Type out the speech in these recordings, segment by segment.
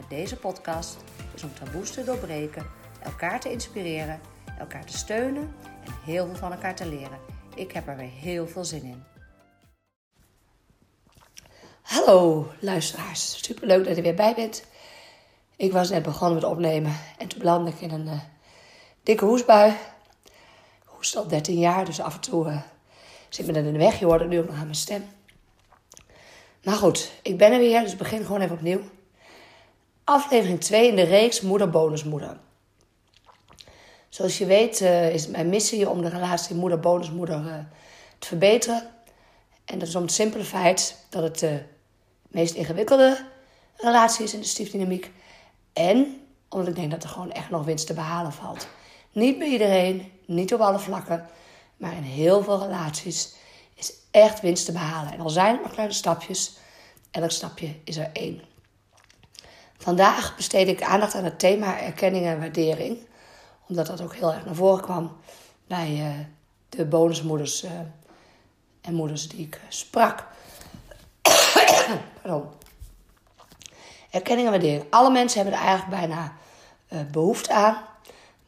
met deze podcast is om taboes te doorbreken, elkaar te inspireren, elkaar te steunen en heel veel van elkaar te leren. Ik heb er weer heel veel zin in. Hallo luisteraars, superleuk dat je er weer bij bent. Ik was net begonnen met opnemen en toen belandde ik in een uh, dikke hoestbui. Hoest al 13 jaar, dus af en toe uh, zit me dan in de weg. Je hoort nu ook nog aan mijn stem. Maar goed, ik ben er weer, dus begin gewoon even opnieuw. Aflevering 2 in de reeks Moeder Bonusmoeder. Zoals je weet uh, is mijn missie om de relatie moeder-bonusmoeder uh, te verbeteren. En dat is om het simpele feit dat het de meest ingewikkelde relatie is in de stiefdynamiek. En omdat ik denk dat er gewoon echt nog winst te behalen valt. Niet bij iedereen, niet op alle vlakken, maar in heel veel relaties is echt winst te behalen. En al zijn het maar kleine stapjes, elk stapje is er één. Vandaag besteed ik aandacht aan het thema erkenning en waardering, omdat dat ook heel erg naar voren kwam bij uh, de bonusmoeders uh, en moeders die ik sprak. Pardon. Erkenning en waardering. Alle mensen hebben er eigenlijk bijna uh, behoefte aan.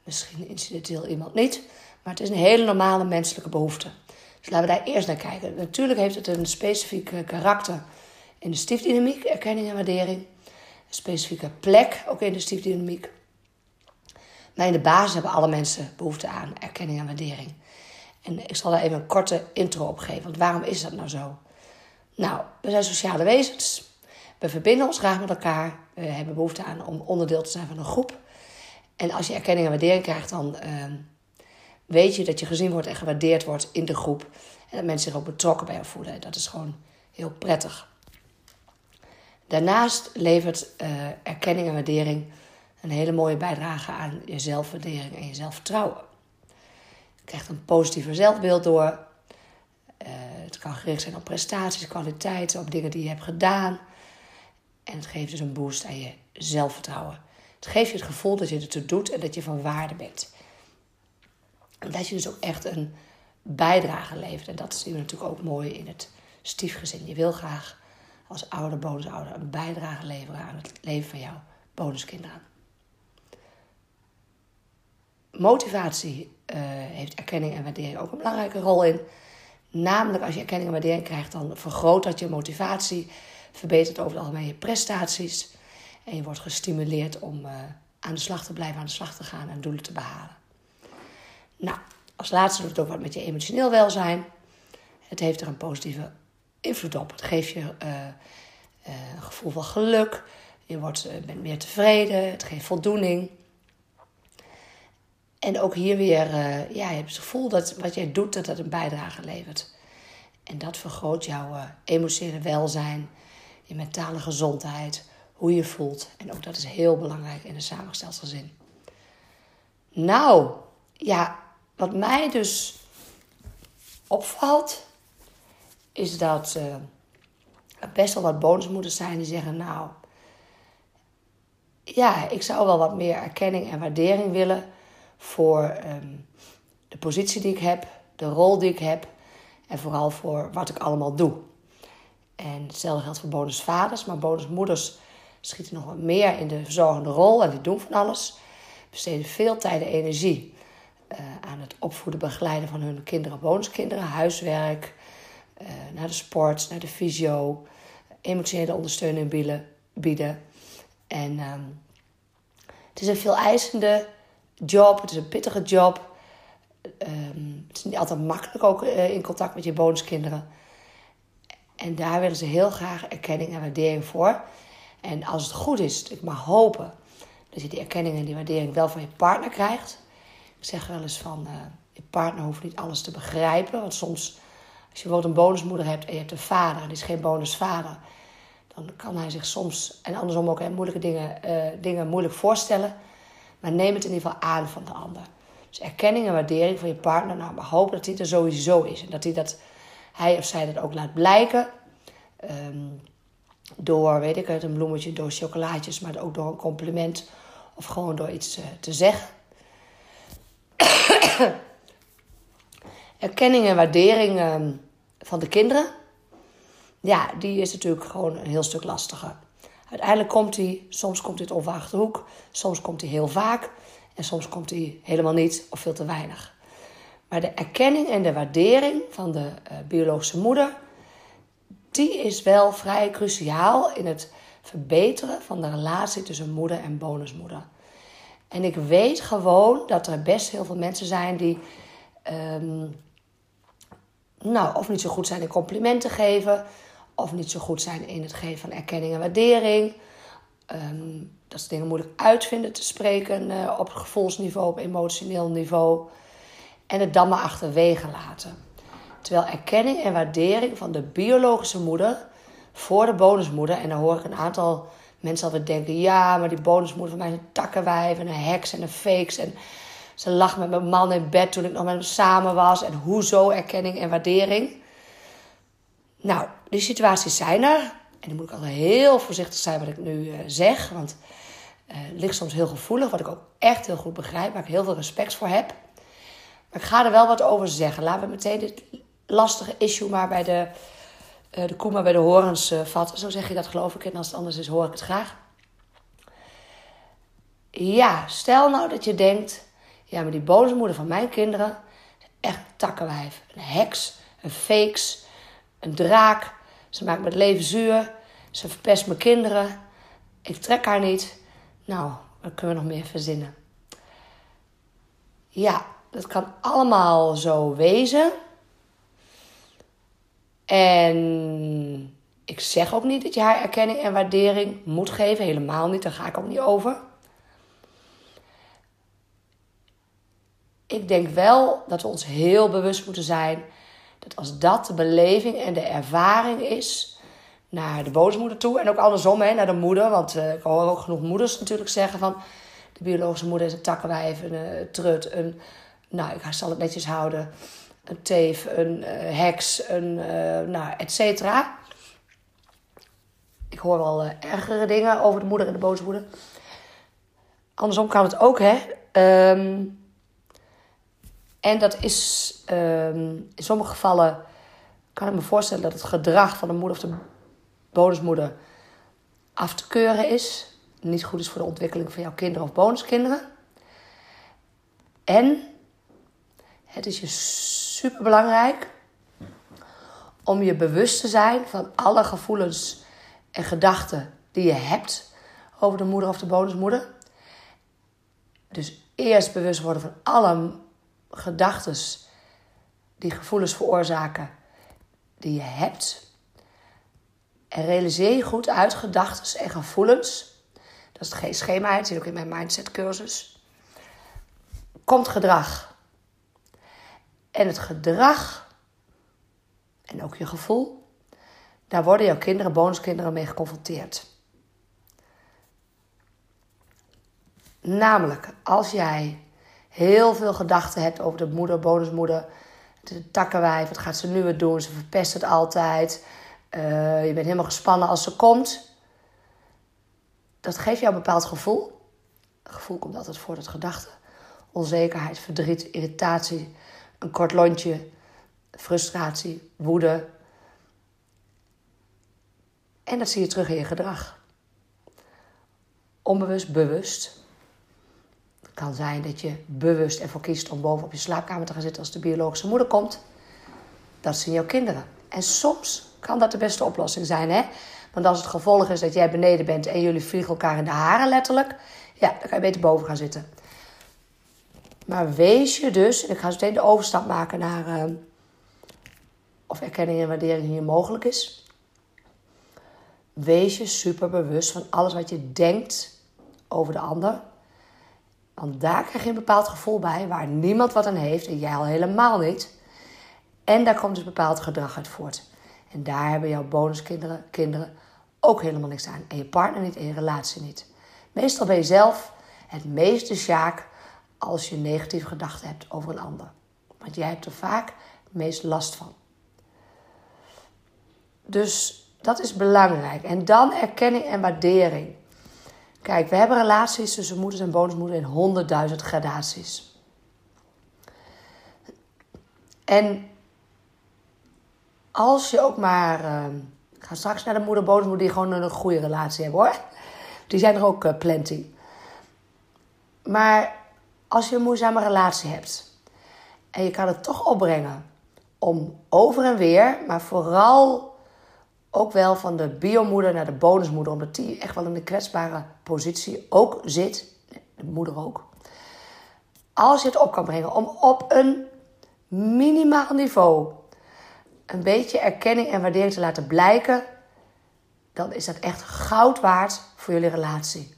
Misschien incidenteel iemand niet, maar het is een hele normale menselijke behoefte. Dus laten we daar eerst naar kijken. Natuurlijk heeft het een specifiek karakter in de stiefdynamiek, erkenning en waardering. Specifieke plek, ook in de stiefdynamiek. Maar in de basis hebben alle mensen behoefte aan erkenning en waardering. En ik zal daar even een korte intro op geven. Want waarom is dat nou zo? Nou, we zijn sociale wezens. We verbinden ons graag met elkaar. We hebben behoefte aan om onderdeel te zijn van een groep. En als je erkenning en waardering krijgt, dan uh, weet je dat je gezien wordt en gewaardeerd wordt in de groep. En dat mensen zich ook betrokken bij jou voelen. Dat is gewoon heel prettig. Daarnaast levert uh, erkenning en waardering een hele mooie bijdrage aan je zelfwaardering en je zelfvertrouwen. Je krijgt een positiever zelfbeeld door. Uh, het kan gericht zijn op prestaties, kwaliteiten, op dingen die je hebt gedaan. En het geeft dus een boost aan je zelfvertrouwen. Het geeft je het gevoel dat je het ertoe doet en dat je van waarde bent. En dat je dus ook echt een bijdrage levert. En dat zien we natuurlijk ook mooi in het stiefgezin. Je wil graag als ouder, bonusouder een bijdrage leveren aan het leven van jouw bonuskinderen. Motivatie uh, heeft erkenning en waardering ook een belangrijke rol in. Namelijk als je erkenning en waardering krijgt, dan vergroot dat je motivatie, verbetert over het algemeen je prestaties. En je wordt gestimuleerd om uh, aan de slag te blijven, aan de slag te gaan en doelen te behalen. Nou, als laatste doet het ook wat met je emotioneel welzijn. Het heeft er een positieve invloed op. Het geeft je uh, uh, een gevoel van geluk. Je wordt, uh, bent meer tevreden. Het geeft voldoening. En ook hier weer, ja, je hebt het gevoel dat wat jij doet, dat dat een bijdrage levert. En dat vergroot jouw emotionele welzijn, je mentale gezondheid, hoe je voelt. En ook dat is heel belangrijk in een samengesteld gezin. Nou, ja, wat mij dus opvalt, is dat er best wel wat bonusmoeders zijn die zeggen: Nou, ja, ik zou wel wat meer erkenning en waardering willen voor um, de positie die ik heb, de rol die ik heb en vooral voor wat ik allemaal doe. En hetzelfde geldt voor bonusvaders, maar bonusmoeders schieten nog wat meer in de verzorgende rol en die doen van alles. Besteden veel tijd en energie uh, aan het opvoeden, begeleiden van hun kinderen, bonuskinderen, huiswerk, naar de sport, naar de fysio, emotionele ondersteuning bieden. bieden. En um, het is een veel eisende job, het is een pittige job. Um, het is niet altijd makkelijk ook uh, in contact met je bonuskinderen. En daar willen ze heel graag erkenning en waardering voor. En als het goed is, ik mag hopen dat je die erkenning en die waardering wel van je partner krijgt. Ik zeg wel eens van, uh, je partner hoeft niet alles te begrijpen. Want soms als je bijvoorbeeld een bonusmoeder hebt en je hebt een vader die is geen bonusvader, dan kan hij zich soms, en andersom ook, hè, moeilijke dingen, eh, dingen moeilijk voorstellen. Maar neem het in ieder geval aan van de ander. Dus erkenning en waardering van je partner. Nou, maar hoop dat hij er sowieso is. En dat hij, dat, hij of zij dat ook laat blijken. Ehm, door, weet ik het, een bloemetje, door chocolaatjes, maar ook door een compliment. Of gewoon door iets uh, te zeggen. Erkenning en waardering ehm, van de kinderen. Ja, die is natuurlijk gewoon een heel stuk lastiger. Uiteindelijk komt hij, soms komt hij het onverwachte hoek, soms komt hij heel vaak en soms komt hij helemaal niet of veel te weinig. Maar de erkenning en de waardering van de uh, biologische moeder, die is wel vrij cruciaal in het verbeteren van de relatie tussen moeder en bonusmoeder. En ik weet gewoon dat er best heel veel mensen zijn die um, nou, of niet zo goed zijn in complimenten geven, of niet zo goed zijn in het geven van erkenning en waardering. Ehm, dat ze dingen moeilijk uitvinden te spreken uh, op gevoelsniveau, op emotioneel niveau. En het dan maar achterwege laten. Terwijl erkenning en waardering van de biologische moeder voor de bonusmoeder. En dan hoor ik een aantal mensen altijd denken: ja, maar die bonusmoeder van mij is een takkenwijf en een heks en een fakes. En ze lag met mijn man in bed toen ik nog met hem samen was. En hoezo erkenning en waardering. Nou, die situaties zijn er. En dan moet ik altijd heel voorzichtig zijn wat ik nu uh, zeg. Want uh, het ligt soms heel gevoelig, wat ik ook echt heel goed begrijp. Waar ik heel veel respect voor heb. Maar ik ga er wel wat over zeggen. Laten we meteen dit lastige issue maar bij de, uh, de koe maar bij de horens vatten. Zo zeg je dat geloof ik. En als het anders is, hoor ik het graag. Ja, stel nou dat je denkt... Ja, maar die bonusmoeder van mijn kinderen... echt takkenwijf. Een heks. Een fakes. Een draak. Ze maakt mijn leven zuur. Ze verpest mijn kinderen. Ik trek haar niet. Nou, wat kunnen we nog meer verzinnen? Ja, dat kan allemaal zo wezen. En ik zeg ook niet dat je haar erkenning en waardering moet geven. Helemaal niet, daar ga ik ook niet over. Ik denk wel dat we ons heel bewust moeten zijn dat als dat de beleving en de ervaring is naar de boosmoeder toe. En ook andersom, hè, naar de moeder. Want uh, ik hoor ook genoeg moeders natuurlijk zeggen van... de biologische moeder is een takkenwijf, een uh, trut, een... Nou, ik zal het netjes houden. Een teef, een uh, heks, een... nou, et cetera. Ik hoor wel ergere dingen over de moeder en de boosmoeder. Andersom kan het ook, hè. Um, en dat is um, in sommige gevallen, kan ik me voorstellen dat het gedrag van de moeder of de bonusmoeder af te keuren is. Niet goed is voor de ontwikkeling van jouw kinderen of bonuskinderen. En het is je super belangrijk om je bewust te zijn van alle gevoelens en gedachten die je hebt over de moeder of de bonusmoeder. Dus eerst bewust worden van alle gedachten die gevoelens veroorzaken die je hebt. En realiseer je goed uit gedachten en gevoelens. Dat is het G-schema, het zit ook in mijn mindset cursus. Komt gedrag. En het gedrag en ook je gevoel, daar worden jouw kinderen, bonuskinderen mee geconfronteerd. Namelijk, als jij heel veel gedachten hebt over de moeder, bonusmoeder, de takkenwijf, wat gaat ze nu weer doen? Ze verpest het altijd. Uh, je bent helemaal gespannen als ze komt. Dat geeft jou een bepaald gevoel. Gevoel komt altijd voor dat gedachte. Onzekerheid, verdriet, irritatie, een kort lontje, frustratie, woede. En dat zie je terug in je gedrag. Onbewust, bewust kan zijn dat je bewust ervoor kiest om boven op je slaapkamer te gaan zitten als de biologische moeder komt. Dat zijn jouw kinderen. En soms kan dat de beste oplossing zijn, hè? Want als het gevolg is dat jij beneden bent en jullie vliegen elkaar in de haren letterlijk, ja, dan kan je beter boven gaan zitten. Maar wees je dus, en ik ga zo meteen de overstap maken naar uh, of erkenning en waardering hier mogelijk is. Wees je super bewust van alles wat je denkt over de ander want daar krijg je een bepaald gevoel bij waar niemand wat aan heeft en jij al helemaal niet. En daar komt dus bepaald gedrag uit voort. En daar hebben jouw bonuskinderen kinderen ook helemaal niks aan. En je partner niet en je relatie niet. Meestal ben je zelf het meeste sjaak als je negatieve gedachten hebt over een ander. Want jij hebt er vaak het meest last van. Dus dat is belangrijk. En dan erkenning en waardering. Kijk, we hebben relaties tussen moeders en bonusmoeders in honderdduizend gradaties. En als je ook maar. Uh, ga straks naar de moeder, bonusmoeder die gewoon een goede relatie hebben hoor. Die zijn er ook uh, plenty. Maar als je een moeizame relatie hebt en je kan het toch opbrengen om over en weer, maar vooral ook wel van de biomoeder naar de bonusmoeder, omdat die echt wel in de kwetsbare positie ook zit, de moeder ook. Als je het op kan brengen om op een minimaal niveau een beetje erkenning en waardering te laten blijken, dan is dat echt goud waard voor jullie relatie.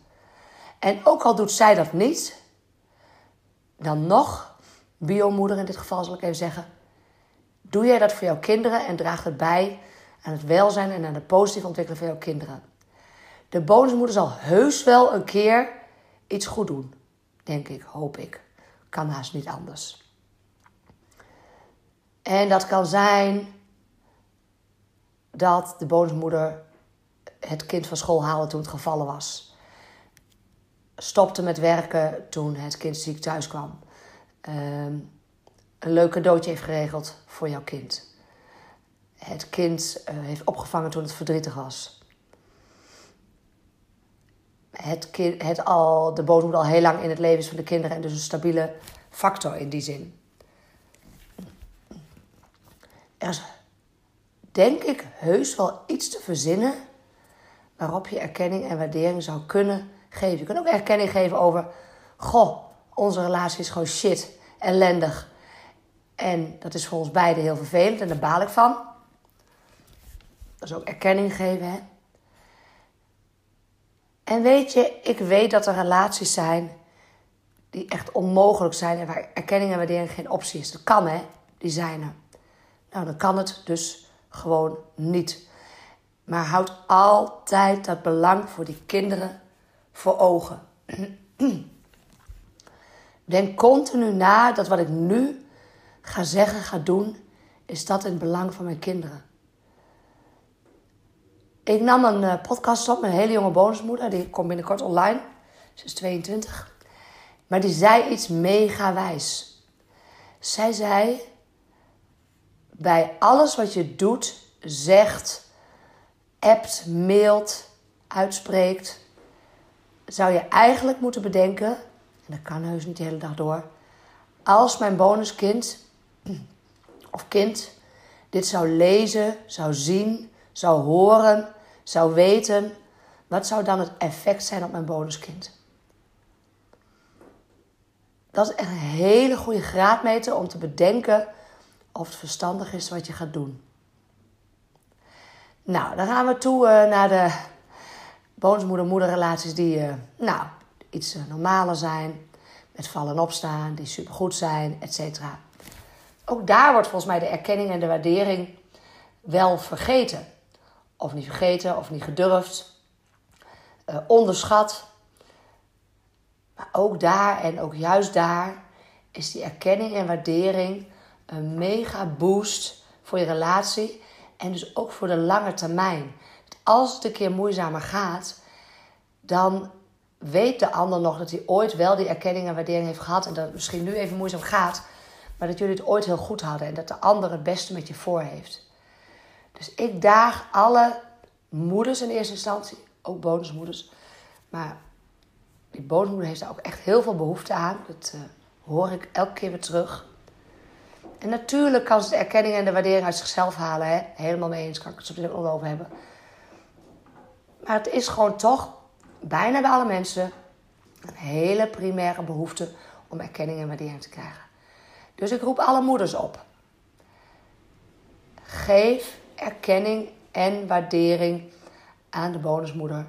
En ook al doet zij dat niet, dan nog, biomoeder in dit geval zal ik even zeggen, doe jij dat voor jouw kinderen en draagt het bij aan het welzijn en aan de positieve ontwikkeling van jouw kinderen. De bonusmoeder zal heus wel een keer iets goed doen. Denk ik, hoop ik. Kan haast niet anders. En dat kan zijn dat de bonusmoeder het kind van school haalde toen het gevallen was. Stopte met werken toen het kind ziek thuis kwam. Ehm, een leuk cadeautje heeft geregeld voor jouw kind het kind uh, heeft opgevangen toen het verdrietig was. Het kind, het al, de al heel lang in het leven is van de kinderen en dus een stabiele factor in die zin. Er is denk ik heus wel iets te verzinnen waarop je erkenning en waardering zou kunnen geven. Je kunt ook erkenning geven over, goh, onze relatie is gewoon shit, ellendig. En dat is voor ons beiden heel vervelend en daar baal ik van. Dat is ook erkenning geven. Hè? En weet je, ik weet dat er relaties zijn die echt onmogelijk zijn en waar erkenning en waardering geen optie is. Dat kan hè, die zijn er. Nou, dan kan het dus gewoon niet. Maar houd altijd dat belang voor die kinderen voor ogen. Denk continu na dat wat ik nu ga zeggen, ga doen, is dat in het belang van mijn kinderen. Ik nam een uh, podcast op met een hele jonge bonusmoeder. Die komt binnenkort online. Ze is 22. Maar die zei iets mega wijs. Zij zei: Bij alles wat je doet, zegt, appt, mailt, uitspreekt, zou je eigenlijk moeten bedenken, en dat kan heus niet de hele dag door, als mijn bonuskind of kind dit zou lezen, zou zien, zou horen, zou weten, wat zou dan het effect zijn op mijn bonuskind? Dat is echt een hele goede graadmeter om te bedenken of het verstandig is wat je gaat doen. Nou, dan gaan we toe uh, naar de bonusmoeder-moederrelaties die uh, nou, iets uh, normaler zijn. Met vallen en opstaan, die supergoed zijn, etc. Ook daar wordt volgens mij de erkenning en de waardering wel vergeten. Of niet vergeten, of niet gedurfd. Uh, onderschat. Maar ook daar en ook juist daar is die erkenning en waardering een mega boost voor je relatie. En dus ook voor de lange termijn. Als het een keer moeizamer gaat, dan weet de ander nog dat hij ooit wel die erkenning en waardering heeft gehad. En dat het misschien nu even moeizaam gaat, maar dat jullie het ooit heel goed hadden. En dat de ander het beste met je voor heeft. Dus ik daag alle moeders in eerste instantie, ook bonusmoeders. Maar die bonusmoeder heeft daar ook echt heel veel behoefte aan. Dat uh, hoor ik elke keer weer terug. En natuurlijk kan ze de erkenning en de waardering uit zichzelf halen. Hè? Helemaal mee eens, kan ik het zo meteen over hebben. Maar het is gewoon toch, bijna bij alle mensen, een hele primaire behoefte om erkenning en waardering te krijgen. Dus ik roep alle moeders op. Geef erkenning en waardering aan de bonusmoeder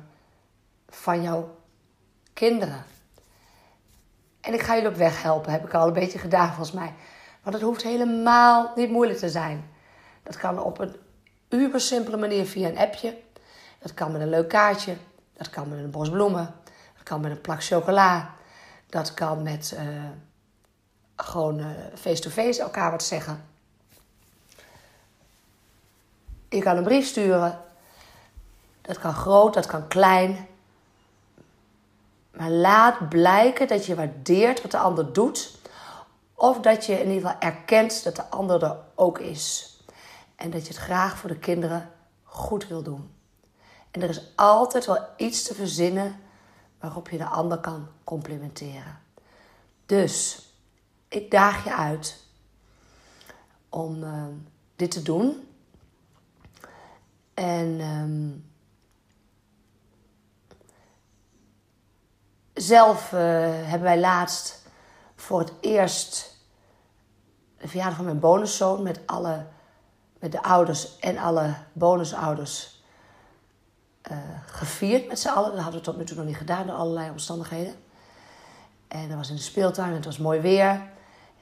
van jouw kinderen. En ik ga jullie op weg helpen, heb ik al een beetje gedaan volgens mij. Want het hoeft helemaal niet moeilijk te zijn. Dat kan op een uber simpele manier via een appje. Dat kan met een leuk kaartje. Dat kan met een bos bloemen. Dat kan met een plak chocola. Dat kan met uh, gewoon face-to-face elkaar wat zeggen. Je kan een brief sturen. Dat kan groot, dat kan klein. Maar laat blijken dat je waardeert wat de ander doet. Of dat je in ieder geval erkent dat de ander er ook is. En dat je het graag voor de kinderen goed wil doen. En er is altijd wel iets te verzinnen waarop je de ander kan complimenteren. Dus ik daag je uit om uh, dit te doen. En um, zelf uh, hebben wij laatst voor het eerst de verjaardag van mijn bonuszoon met alle met de ouders en alle bonusouders uh, gevierd met z'n allen. Dat hadden we tot nu toe nog niet gedaan door allerlei omstandigheden. En dat was in de speeltuin en het was mooi weer.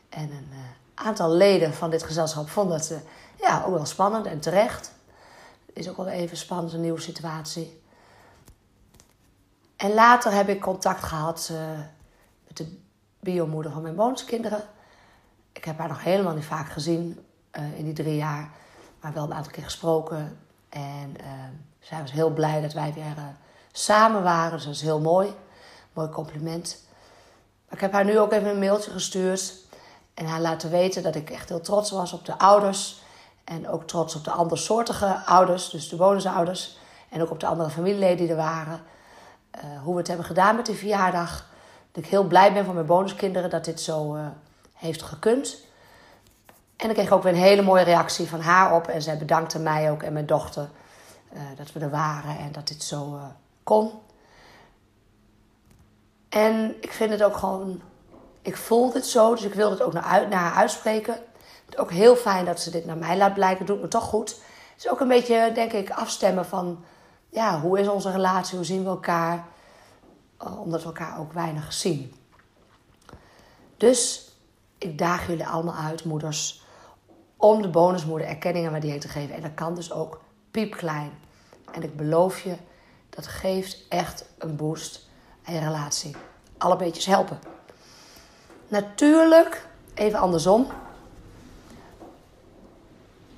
En een uh, aantal leden van dit gezelschap vonden het ja, ook wel spannend en terecht. Is ook wel even spannend, een nieuwe situatie. En later heb ik contact gehad met de biomoeder van mijn bonuskinderen. Ik heb haar nog helemaal niet vaak gezien in die drie jaar maar wel een aantal keer gesproken. En uh, zij was heel blij dat wij weer samen waren. Dus dat is heel mooi. Mooi compliment. Ik heb haar nu ook even een mailtje gestuurd. En haar laten weten dat ik echt heel trots was op de ouders. En ook trots op de andersoortige ouders, dus de bonusouders. En ook op de andere familieleden die er waren. Uh, hoe we het hebben gedaan met de verjaardag. Dat ik heel blij ben voor mijn bonuskinderen dat dit zo heeft gekund. En ik kreeg ook weer een hele mooie reactie van haar op. En zij bedankte mij ook en mijn dochter uh, dat we er waren en dat dit zo kon. En ik vind het ook gewoon, ik voel dit zo, dus ik wil het ook naar, uit, naar haar uitspreken. Ook heel fijn dat ze dit naar mij laat blijken, doet me toch goed. Het is ook een beetje, denk ik, afstemmen van, ja, hoe is onze relatie, hoe zien we elkaar? Uh, omdat we elkaar ook weinig zien. Dus ik daag jullie allemaal uit, moeders om de bonusmoeder erkenning en waardering te geven. En dat kan dus ook piepklein. En ik beloof je, dat geeft echt een boost aan je relatie. Alle beetjes helpen. Natuurlijk, even andersom,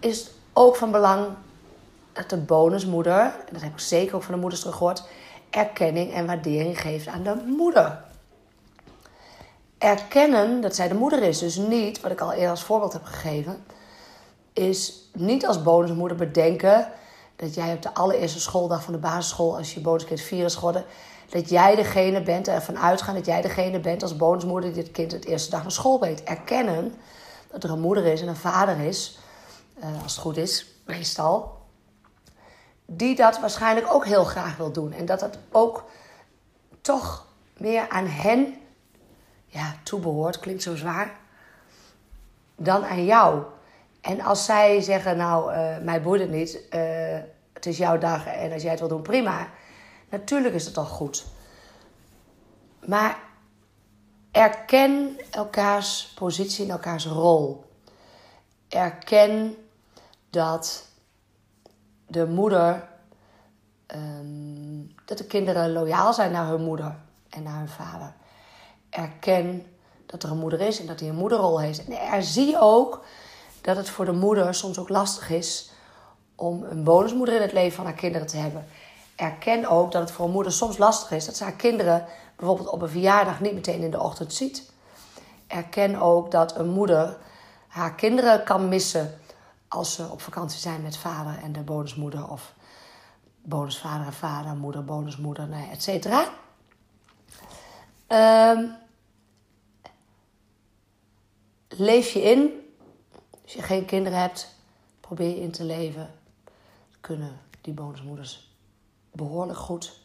is het ook van belang dat de bonusmoeder, en dat heb ik zeker ook van de moeders terug gehoord, erkenning en waardering geeft aan de moeder. Erkennen dat zij de moeder is, dus niet, wat ik al eerder als voorbeeld heb gegeven, is niet als bonusmoeder bedenken dat jij op de allereerste schooldag van de basisschool, als je bonuskind vier is geworden, dat jij degene bent, ervan uitgaan dat jij degene bent als bonusmoeder die het kind het eerste dag naar school brengt. Erkennen dat er een moeder is en een vader is, uh, als het goed is, meestal, die dat waarschijnlijk ook heel graag wil doen. En dat het ook toch meer aan hen ja, toebehoort, klinkt zo zwaar, dan aan jou. En als zij zeggen, nou, uh, mij boeit het niet, uh, het is jouw dag en als jij het wil doen, prima. Natuurlijk is het al goed. Maar erken elkaars positie en elkaars rol. Erken dat de moeder, um, dat de kinderen loyaal zijn naar hun moeder en naar hun vader. Erken dat er een moeder is en dat hij een moederrol heeft. En er zie ook dat het voor de moeder soms ook lastig is om een bonusmoeder in het leven van haar kinderen te hebben. Erken ook dat het voor een moeder soms lastig is dat ze haar kinderen bijvoorbeeld op een verjaardag niet meteen in de ochtend ziet. Erken ook dat een moeder haar kinderen kan missen als ze op vakantie zijn met vader en de bonusmoeder of bonusvader en vader, moeder, bonusmoeder, nee, et cetera. Um, leef je in als je geen kinderen hebt, probeer je in te leven. Kunnen die bonusmoeders behoorlijk goed.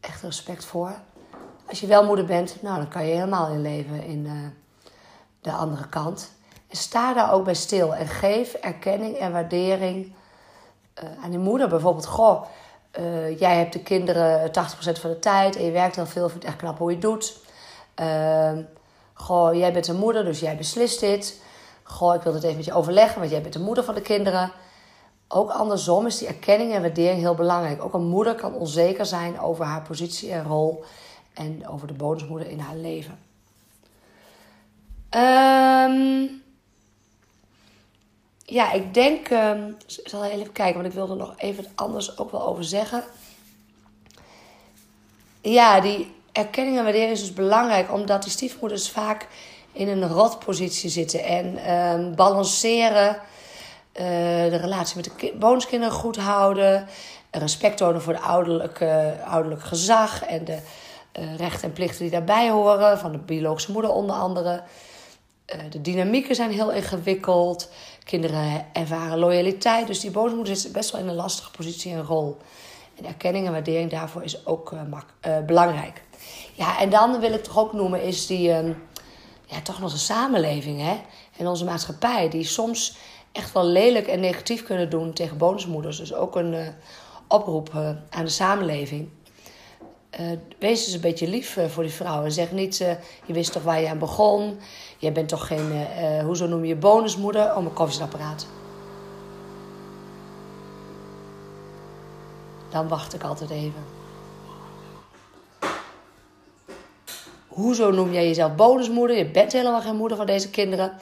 Echt respect voor. Als je wel moeder bent, nou, dan kan je helemaal in leven in uh, de andere kant. Sta daar ook bij stil en geef erkenning en waardering uh, aan die moeder. Bijvoorbeeld, goh, uh, jij hebt de kinderen 80% van de tijd en je werkt heel veel, vind het echt knap hoe je het doet. Ehm, goh, jij bent een moeder, dus jij beslist dit. Goh, ik wil het even met je overleggen, want jij bent de moeder van de kinderen. ook andersom is die erkenning en waardering heel belangrijk. Ook een moeder kan onzeker zijn over haar positie en rol en over de bonusmoeder in haar leven. Um, ja, ik denk. Um, ik zal even kijken, want ik wilde er nog even anders ook wel over zeggen. Ja, die erkenning en waardering is dus belangrijk, omdat die stiefmoeders vaak in een rotpositie zitten en um, balanceren, uh, de relatie met de bonuskinderen goed houden, respect tonen voor de ouderlijke, ouderlijk gezag en de uh, rechten en plichten die daarbij horen, van de biologische moeder onder andere. Uh, de dynamieken zijn heel ingewikkeld. Kinderen ervaren loyaliteit. Dus die boosmoeder zit best wel in een lastige positie en rol. En erkenning en waardering daarvoor is ook uh, uh, belangrijk. Ja, en dan wil ik toch ook noemen, is die, uh, ja, toch onze samenleving hè? en onze maatschappij. Die soms echt wel lelijk en negatief kunnen doen tegen bonusmoeders. Dus ook een eh, oproep aan de samenleving. Wees eens een beetje lief voor die vrouw. En zeg niet, je wist toch waar je aan begon. Jij bent toch geen, uh, hoezo noem je bonusmoeder? Oh, mijn koffiezetapparaat. Dan wacht ik altijd even. Hoezo noem jij jezelf bonusmoeder? Je bent helemaal geen moeder van deze kinderen.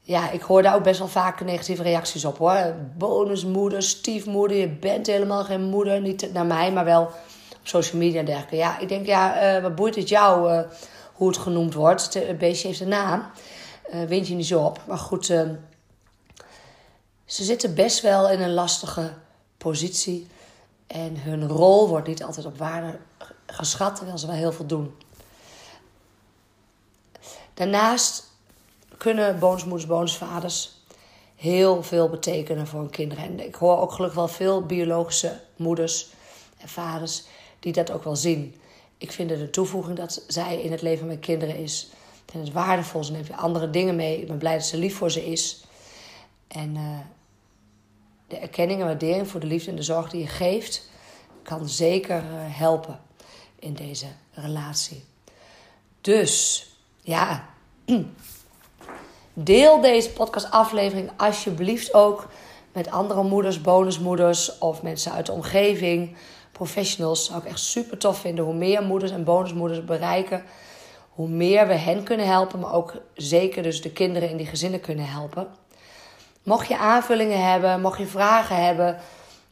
Ja, ik hoor daar ook best wel vaak negatieve reacties op hoor. Bonusmoeder, stiefmoeder, je bent helemaal geen moeder. Niet naar mij, maar wel social media en dergelijke. Ja, ik denk, ja, uh, wat boeit het jou? Uh, hoe het genoemd wordt. Het beestje heeft een naam. Uh, wint je niet zo op. Maar goed, ze zitten best wel in een lastige positie. En hun rol wordt niet altijd op waarde geschat, terwijl ze wel heel veel doen. Daarnaast kunnen bonusmoeders, bonusvaders heel veel betekenen voor hun kinderen. En ik hoor ook gelukkig wel veel biologische moeders en vaders die dat ook wel zien ik vind het een toevoeging dat zij in het leven met kinderen is. Vind het waardevol. Ze neemt weer andere dingen mee. Ik ben blij dat ze lief voor ze is. En uh, de erkenning en waardering voor de liefde en de zorg die je geeft, kan zeker uh, helpen in deze relatie. Dus ja, deel deze podcastaflevering alsjeblieft ook met andere moeders, bonusmoeders of mensen uit de omgeving professionals zou ik echt super tof vinden. Hoe meer moeders en bonusmoeders bereiken, hoe meer we hen kunnen helpen, maar ook zeker dus de kinderen in die gezinnen kunnen helpen. Mocht je aanvullingen hebben, mocht je vragen hebben,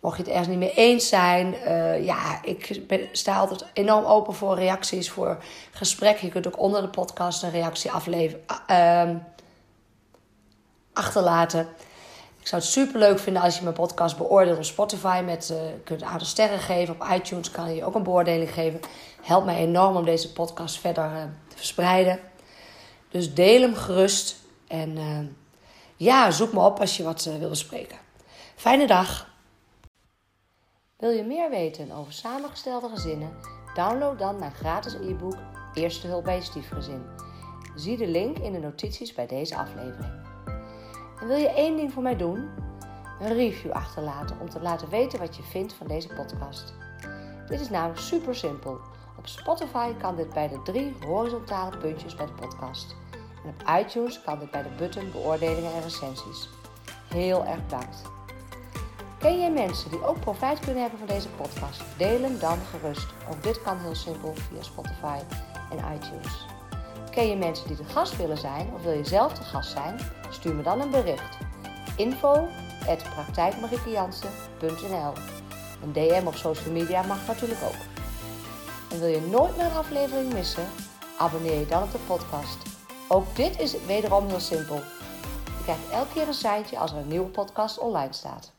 mocht je het ergens niet mee eens zijn, uh, ja, ik sta altijd enorm open voor reacties, voor gesprekken. Je kunt ook onder de podcast een reactie afleveren, uh, achterlaten. Ik zou het super leuk vinden als je mijn podcast beoordeelt op Spotify. Met, je kunt een aantal sterren geven. Op iTunes kan je ook een beoordeling geven. Helpt mij enorm om deze podcast verder uh, te verspreiden. Dus deel hem gerust. En uh, ja, zoek me op als je wat wil bespreken. Fijne dag. Wil je meer weten over samengestelde gezinnen? Download dan mijn gratis e-book Eerste hulp bij je stiefgezin. Zie de link in de notities bij deze aflevering. En wil je één ding voor mij doen? Een review achterlaten om te laten weten wat je vindt van deze podcast. Dit is namelijk super simpel. Op Spotify kan dit bij de drie horizontale puntjes bij de podcast. En op iTunes kan dit bij de button beoordelingen en recensies. Heel erg bedankt. Ken jij mensen die ook profijt kunnen hebben van deze podcast? Deel hem dan gerust. Ook dit kan heel simpel via Spotify en iTunes. Ken je mensen die de gast willen zijn of wil je zelf de gast zijn? Stuur me dan een bericht. Info Een DM op social media mag natuurlijk ook. En wil je nooit meer een aflevering missen? Abonneer je dan op de podcast. Ook dit is wederom heel simpel. Je krijgt elke keer een seintje als er een nieuwe podcast online staat.